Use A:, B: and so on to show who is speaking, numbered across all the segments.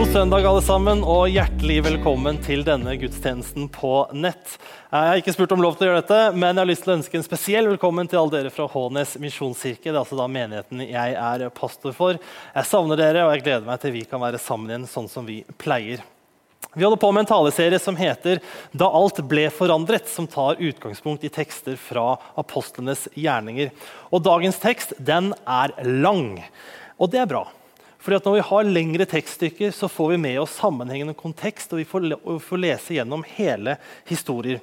A: God søndag, alle sammen, og hjertelig velkommen til denne gudstjenesten på nett. Jeg har ikke spurt om lov til å gjøre dette, men jeg har lyst til å ønske en spesiell velkommen til alle dere fra Hånes misjonskirke. Det er altså da menigheten jeg er pastor for. Jeg savner dere, og jeg gleder meg til vi kan være sammen igjen sånn som vi pleier. Vi holder på med en taleserie som heter 'Da alt ble forandret', som tar utgangspunkt i tekster fra apostlenes gjerninger. Og Dagens tekst den er lang, og det er bra. Fordi at Når vi har lengre tekststykker, så får vi med oss sammenhengende kontekst. og vi får, og vi får lese gjennom hele historier.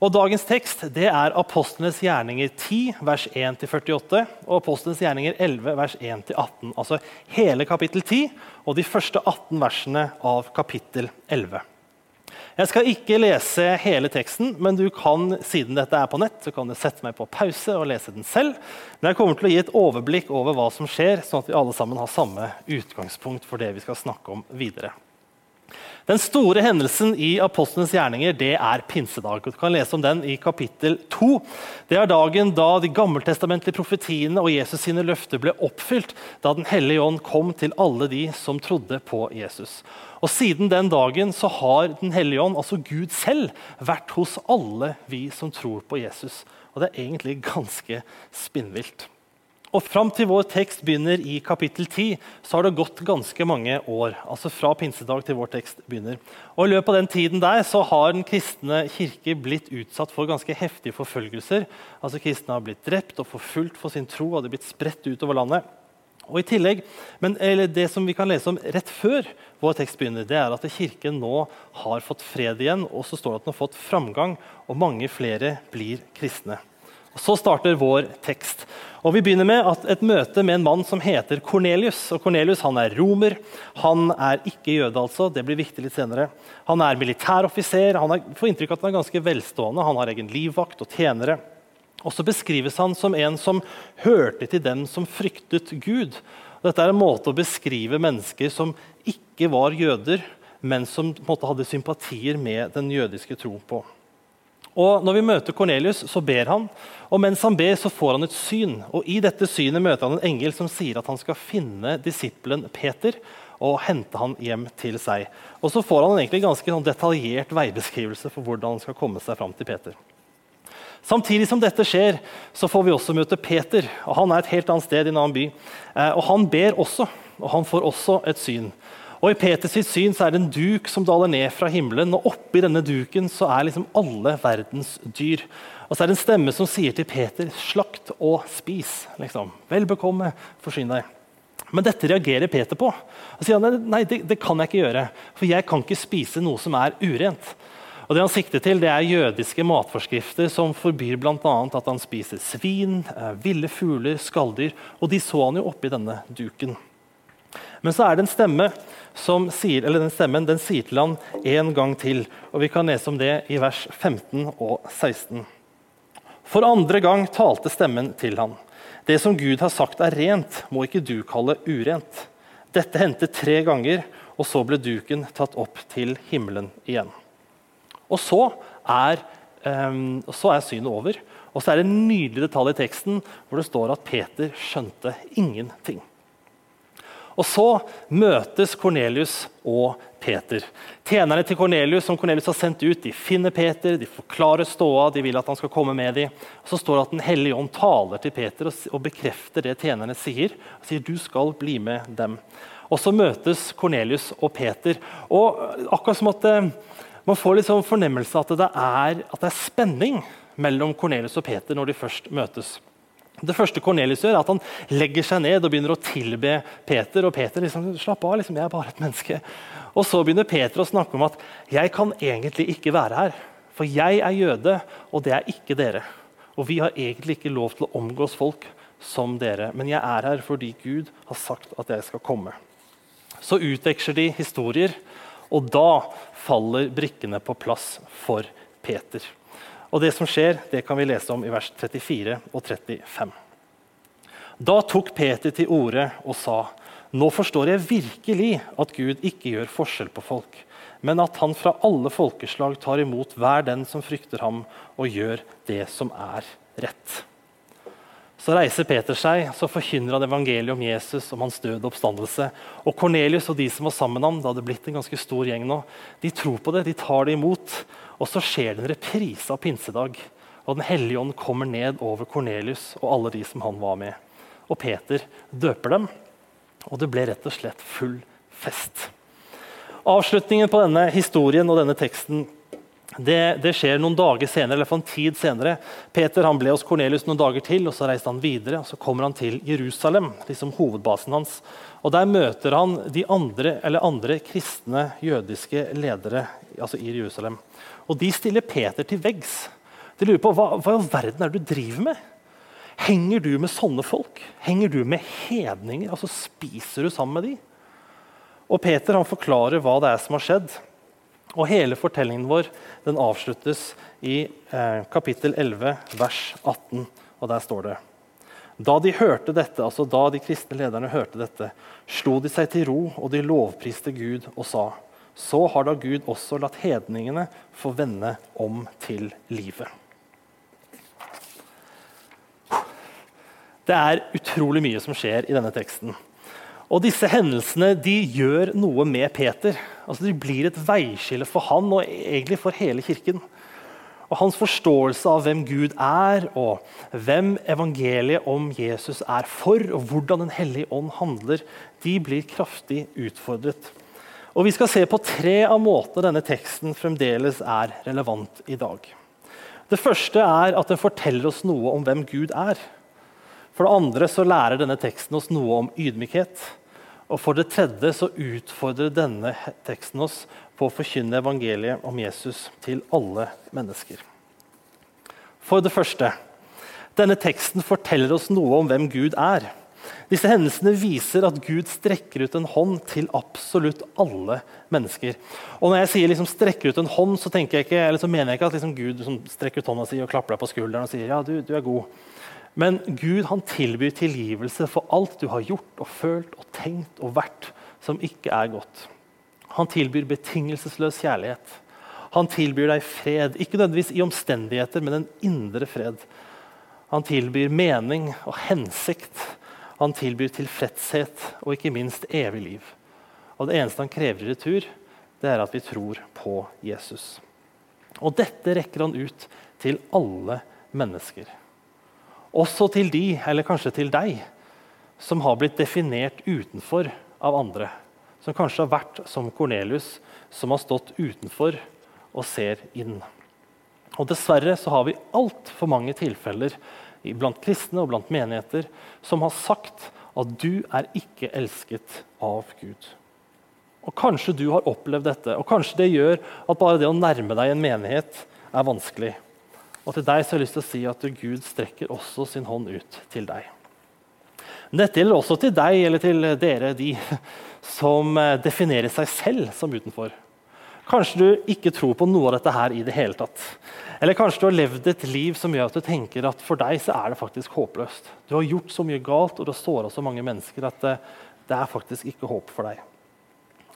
A: Og Dagens tekst det er Apostlenes gjerninger 10, vers 1-48, og Apostlenes gjerninger 11, vers 1-18. Altså hele kapittel 10 og de første 18 versene av kapittel 11. Jeg skal ikke lese hele teksten, men du kan, siden dette er på nett, så kan du sette meg på pause og lese den selv. Men jeg kommer til å gi et overblikk over hva som skjer, sånn at vi alle sammen har samme utgangspunkt for det vi skal snakke om videre. Den store hendelsen i apostlenes gjerninger det er pinsedag. Du kan lese om den i kapittel 2. Det er dagen da de gammeltestamentlige profetiene og Jesus sine løfter ble oppfylt, da Den hellige ånd kom til alle de som trodde på Jesus. Og Siden den dagen så har Den hellige ånd, altså Gud selv, vært hos alle vi som tror på Jesus. Og Det er egentlig ganske spinnvilt. Og Fram til vår tekst begynner i kapittel 10, så har det gått ganske mange år. altså fra pinsedag til vår tekst begynner. Og I løpet av den tiden der så har den kristne kirke blitt utsatt for ganske heftige forfølgelser. Altså Kristne har blitt drept og forfulgt for sin tro og det har blitt spredt utover landet. Og i tillegg, men Det som vi kan lese om rett før vår tekst begynner, det er at Kirken nå har fått fred igjen, og så står det at den har fått framgang, og mange flere blir kristne. Så starter vår tekst. Og Vi begynner med et møte med en mann som heter Kornelius. Og Cornelius han er romer. Han er ikke jøde, altså. Det blir viktig litt senere. Han er militæroffiser. Han er, får inntrykk av at han er ganske velstående. Han har egen livvakt og tjenere. Og så beskrives han som en som hørte til dem som fryktet Gud. Dette er en måte å beskrive mennesker som ikke var jøder, men som hadde sympatier med den jødiske tro på. Og Når vi møter Kornelius, så ber han. Og mens han ber, så får han et syn. Og I dette synet møter han en engel som sier at han skal finne disippelen Peter og hente han hjem til seg. Og Så får han en ganske sånn detaljert veibeskrivelse for hvordan han skal komme seg fram til Peter. Samtidig som dette skjer, så får vi også møte Peter. og Han er et helt annet sted i en annen by. Eh, og Han ber også, og han får også et syn. Og I Peters syn så er det en duk som daler ned fra himmelen. og Oppi denne duken så er liksom alle verdens dyr. Og så er det en stemme som sier til Peter, 'Slakt og spis'. liksom. Vel bekomme, forsyn deg. Men dette reagerer Peter på. Og sier han, nei, det, det, kan jeg ikke gjøre, for jeg kan ikke spise noe som er urent. Og Det han sikter til, det er jødiske matforskrifter som forbyr bl.a. at han spiser svin, eh, ville fugler, skalldyr. Og de så han jo oppi denne duken. Men så er det en stemme som sier, eller den stemmen den sier til han en gang til. og Vi kan lese om det i vers 15 og 16. For andre gang talte stemmen til han. Det som Gud har sagt er rent, må ikke du kalle urent. Dette hendte tre ganger, og så ble duken tatt opp til himmelen igjen. Og så er, um, så er synet over. Og så er det en nydelig detalj i teksten hvor det står at Peter skjønte ingenting. Og så møtes Kornelius og Peter. Tjenerne til Kornelius som Cornelius har sendt ut, de finner Peter, de forklarer ståa, de vil at han skal komme med dem. Så står det at Den hellige ånd taler til Peter og bekrefter det tjenerne sier. og sier du skal bli med dem. Og Så møtes Kornelius og Peter. Og akkurat som at eh, Man får liksom fornemmelse av at det, er, at det er spenning mellom Kornelius og Peter når de først møtes. Det første Kornelius gjør, er at han legger seg ned og begynner å tilbe Peter. Og Peter liksom, slapp av, liksom, jeg er bare et menneske. Og Så begynner Peter å snakke om at jeg kan egentlig ikke være her. For jeg er jøde, og det er ikke dere. Og vi har egentlig ikke lov til å omgås folk som dere. Men jeg er her fordi Gud har sagt at jeg skal komme. Så utveksler de historier, og da faller brikkene på plass for Peter. Og det som skjer, det kan vi lese om i vers 34 og 35. Da tok Peter til orde og sa, Nå forstår jeg virkelig at Gud ikke gjør forskjell på folk, men at han fra alle folkeslag tar imot hver den som frykter ham, og gjør det som er rett. Så reiser Peter seg, så forkynner han evangeliet om Jesus, om hans døde oppstandelse. Og Kornelius og de som var sammen med ham, det hadde blitt en ganske stor gjeng nå, de tror på det, de tar det imot. Og så skjer det en reprise av pinsedag. Og Den hellige ånd kommer ned over Kornelius og alle de som han var med. Og Peter døper dem, og det ble rett og slett full fest. Avslutningen på denne historien og denne teksten det, det, skjer noen dager senere, eller for en tid senere. Peter han ble hos Kornelius noen dager til, og så reiste han videre. og Så kommer han til Jerusalem, liksom hovedbasen hans. Og Der møter han de andre, eller andre kristne jødiske ledere altså i Jerusalem. Og De stiller Peter til veggs. De lurer på hva, hva i verden er det du driver med. Henger du med sånne folk? Henger du med hedninger? Altså Spiser du sammen med de? Og Peter han forklarer hva det er som har skjedd. Og Hele fortellingen vår den avsluttes i eh, kapittel 11, vers 18. Og Der står det Da de hørte dette, altså da de kristne lederne hørte dette, slo de seg til ro, og de lovpriste Gud og sa:" Så har da Gud også latt hedningene få vende om til livet. Det er utrolig mye som skjer i denne teksten. Og disse hendelsene de gjør noe med Peter. Altså, de blir et veiskille for han og egentlig for hele kirken. Og Hans forståelse av hvem Gud er, og hvem evangeliet om Jesus er for, og hvordan Den hellige ånd handler, de blir kraftig utfordret. Og Vi skal se på tre av måtene denne teksten fremdeles er relevant i dag. Det første er at den forteller oss noe om hvem Gud er. For det andre så lærer denne teksten oss noe om ydmykhet. Og for det tredje så utfordrer denne teksten oss på å forkynne evangeliet om Jesus til alle mennesker. For det første denne teksten forteller oss noe om hvem Gud er. Disse hendelsene viser at Gud strekker ut en hånd til absolutt alle mennesker. Og Når jeg sier liksom, 'strekker ut en hånd', så, jeg ikke, så mener jeg ikke at liksom, Gud liksom, strekker ut hånda si og klapper deg på skulderen og sier ja, du, du er god. Men Gud han tilbyr tilgivelse for alt du har gjort og følt og tenkt og vært som ikke er godt. Han tilbyr betingelsesløs kjærlighet. Han tilbyr deg fred, ikke nødvendigvis i omstendigheter, men en indre fred. Han tilbyr mening og hensikt. Han tilbyr tilfredshet og ikke minst evig liv. Og Det eneste han krever i retur, det er at vi tror på Jesus. Og dette rekker han ut til alle mennesker. Også til de, eller kanskje til deg, som har blitt definert utenfor av andre. Som kanskje har vært som Kornelius, som har stått utenfor og ser inn. Og Dessverre så har vi altfor mange tilfeller blant kristne og blant menigheter som har sagt at du er ikke elsket av Gud. Og Kanskje du har opplevd dette, og kanskje det gjør at bare det å nærme deg en menighet er vanskelig. Og til deg så har jeg lyst til å si at Gud strekker også sin hånd ut til deg. Men dette gjelder også til deg eller til dere, de som eh, definerer seg selv som utenfor. Kanskje du ikke tror på noe av dette her i det hele tatt. Eller kanskje du har levd et liv som gjør at du tenker at for deg så er det faktisk håpløst. Du har gjort så mye galt og du har såra så mange mennesker at det, det er faktisk ikke håp for deg.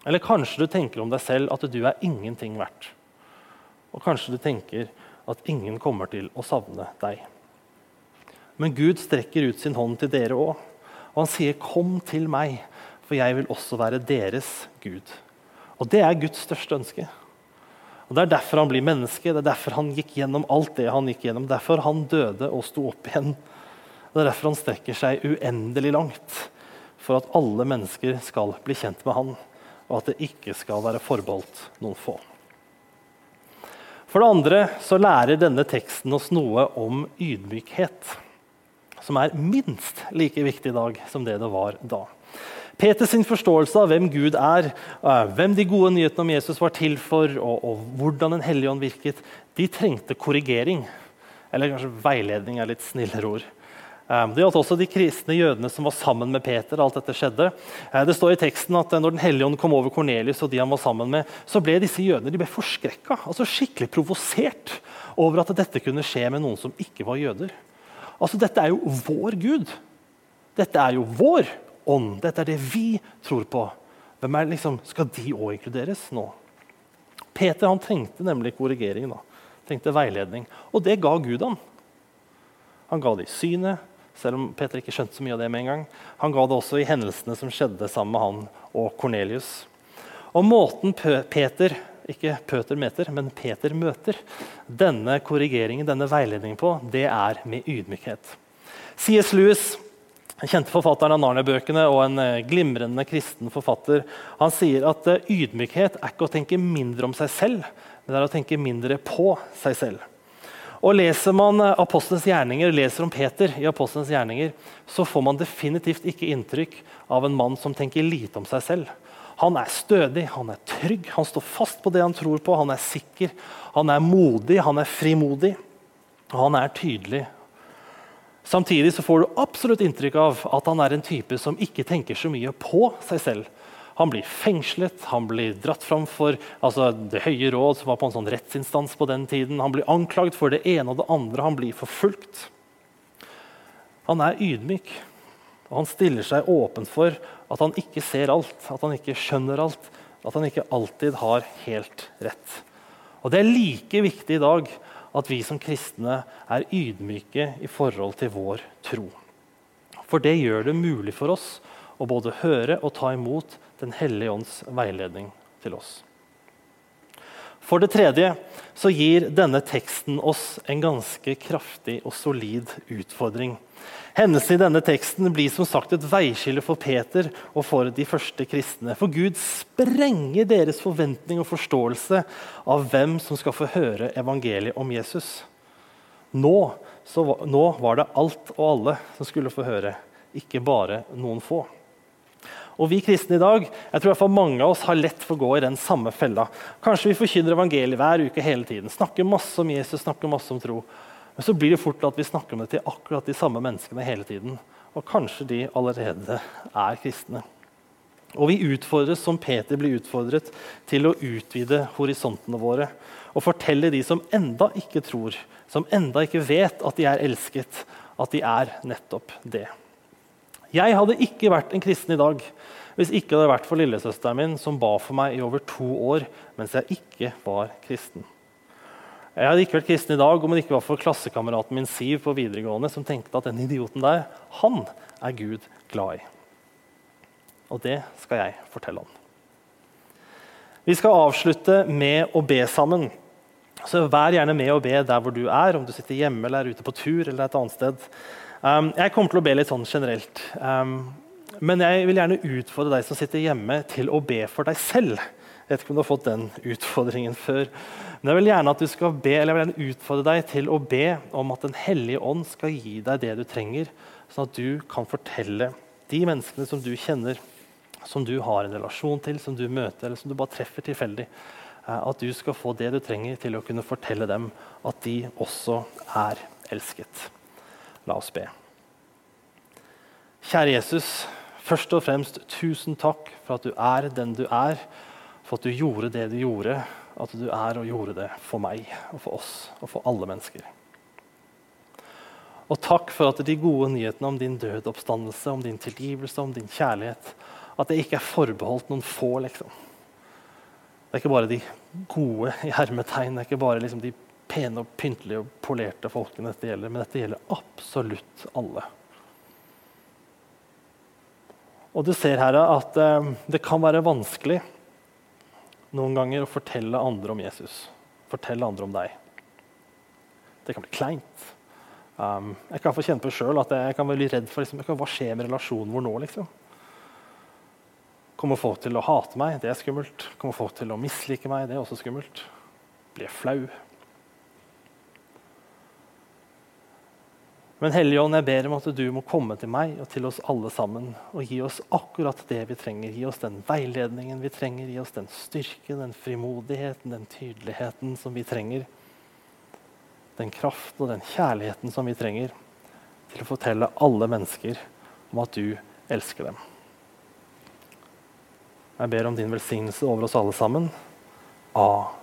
A: Eller kanskje du tenker om deg selv at du er ingenting verdt. Og kanskje du tenker at ingen kommer til å savne deg. Men Gud strekker ut sin hånd til dere òg, og han sier, 'Kom til meg, for jeg vil også være deres Gud'. Og Det er Guds største ønske. Og Det er derfor han blir menneske, det er derfor han gikk gjennom alt det han gikk gjennom. Derfor han døde og sto opp igjen. Det er derfor han strekker seg uendelig langt. For at alle mennesker skal bli kjent med han, og at det ikke skal være forbeholdt noen få. For det andre så lærer denne teksten oss noe om ydmykhet, som er minst like viktig i dag som det det var da. Peters forståelse av hvem Gud er, eh, hvem de gode nyhetene om Jesus var til for, og, og hvordan Den hellige ånd virket, de trengte korrigering. Eller kanskje veiledning er litt snillere ord. Ehm, det gjaldt også de kristne jødene som var sammen med Peter. alt dette skjedde. Eh, det står i teksten at eh, når Den hellige ånd kom over Kornelius, og de han var sammen med, så ble disse jødene de ble forskrekka, altså skikkelig provosert over at dette kunne skje med noen som ikke var jøder. Altså, Dette er jo vår Gud. Dette er jo vår ånd. Dette er det vi tror på. Hvem er liksom, Skal de òg inkluderes nå? Peter han trengte nemlig korrigering. da. Trengte veiledning. Og det ga Gud han. Han ga det i synet, selv om Peter ikke skjønte så mye av det med en gang. Han ga det også i hendelsene som skjedde sammen med han og Kornelius. Og måten Peter ikke Pøter meter, men Peter møter denne korrigeringen, denne veiledningen på, det er med ydmykhet. C.S. Lewis, den kjente forfatteren av Narnia-bøkene og en eh, glimrende kristen forfatter, han sier at eh, ydmykhet er ikke å tenke mindre om seg selv, men det er å tenke mindre på seg selv. Og Leser man Apostlenes apostelens gjerninger, leser om Peter i apostelens gjerninger, så får man definitivt ikke inntrykk av en mann som tenker lite om seg selv. Han er stødig, han er trygg, han står fast på det han tror på. Han er sikker, han er modig, han er frimodig, og han er tydelig. Samtidig så får du absolutt inntrykk av at han er en type som ikke tenker så mye på seg selv. Han blir fengslet, han blir dratt fram for altså, Det høye råd, som var på en sånn rettsinstans på den tiden. Han blir anklagd for det ene og det andre, han blir forfulgt. Han er ydmyk, og han stiller seg åpen for at han ikke ser alt, at han ikke skjønner alt, at han ikke alltid har helt rett. Og Det er like viktig i dag at vi som kristne er ydmyke i forhold til vår tro. For det gjør det mulig for oss å både høre og ta imot Den hellige ånds veiledning til oss. For det tredje så gir denne teksten oss en ganske kraftig og solid utfordring. Hendelsen i denne teksten blir som sagt et veiskille for Peter og for de første kristne. For Gud sprenger deres forventning og forståelse av hvem som skal få høre evangeliet om Jesus. Nå, så, nå var det alt og alle som skulle få høre, ikke bare noen få. Og Vi kristne i dag jeg tror i hvert fall mange av oss har lett for å gå i den samme fella. Kanskje vi forkynner evangeliet hver uke hele tiden, snakker masse om Jesus, snakker masse om tro. Men så blir det fort at vi snakker om det til akkurat de samme menneskene hele tiden. Og kanskje de allerede er kristne. Og vi utfordres, som Peter blir utfordret, til å utvide horisontene våre. Og fortelle de som enda ikke tror, som enda ikke vet at de er elsket, at de er nettopp det. Jeg hadde ikke vært en kristen i dag hvis ikke det hadde vært for lillesøsteren min, som ba for meg i over to år mens jeg ikke var kristen. Jeg hadde ikke vært kristen i dag om det ikke var for klassekameraten min Siv på videregående, som tenkte at den idioten der, han er Gud glad i. Og det skal jeg fortelle om. Vi skal avslutte med å be sammen. Så Vær gjerne med å be der hvor du er, om du sitter hjemme eller er ute på tur. eller et annet sted. Um, jeg kommer til å be litt sånn generelt. Um, men jeg vil gjerne utfordre deg som sitter hjemme, til å be for deg selv. Jeg vet ikke om du har fått den utfordringen før. Men jeg vil gjerne at du skal be, eller jeg vil gjerne utfordre deg til å be om at Den hellige ånd skal gi deg det du trenger, sånn at du kan fortelle de menneskene som du kjenner, som du har en relasjon til, som du møter, eller som du bare treffer tilfeldig, eh, at du skal få det du trenger til å kunne fortelle dem at de også er elsket. La oss be. Kjære Jesus, først og fremst tusen takk for at du er den du er for at du gjorde det du gjorde, at du er og gjorde det for meg og for oss og for alle mennesker. Og takk for at de gode nyhetene om din død oppstandelse, om din tilgivelse, om din kjærlighet, at det ikke er forbeholdt noen få. liksom. Det er ikke bare de gode i hermetegn, det er ikke bare liksom de pene og pyntelige og polerte folkene dette gjelder, men dette gjelder absolutt alle. Og du ser her at eh, det kan være vanskelig noen ganger å fortelle andre om Jesus. Fortelle andre om deg. Det kan bli kleint. Um, jeg kan få kjenne på sjøl at jeg kan være redd for liksom, hva skjer med relasjonen vår nå. liksom? Kommer folk til å hate meg? Det er skummelt. Kommer folk til å mislike meg? Det er også skummelt. Blir jeg flau? Men Hellige jeg ber om at du må komme til meg og til oss alle sammen og gi oss akkurat det vi trenger. Gi oss den veiledningen vi trenger, gi oss den styrken, den frimodigheten, den tydeligheten som vi trenger. Den kraften og den kjærligheten som vi trenger til å fortelle alle mennesker om at du elsker dem. Jeg ber om din velsignelse over oss alle sammen. Amen.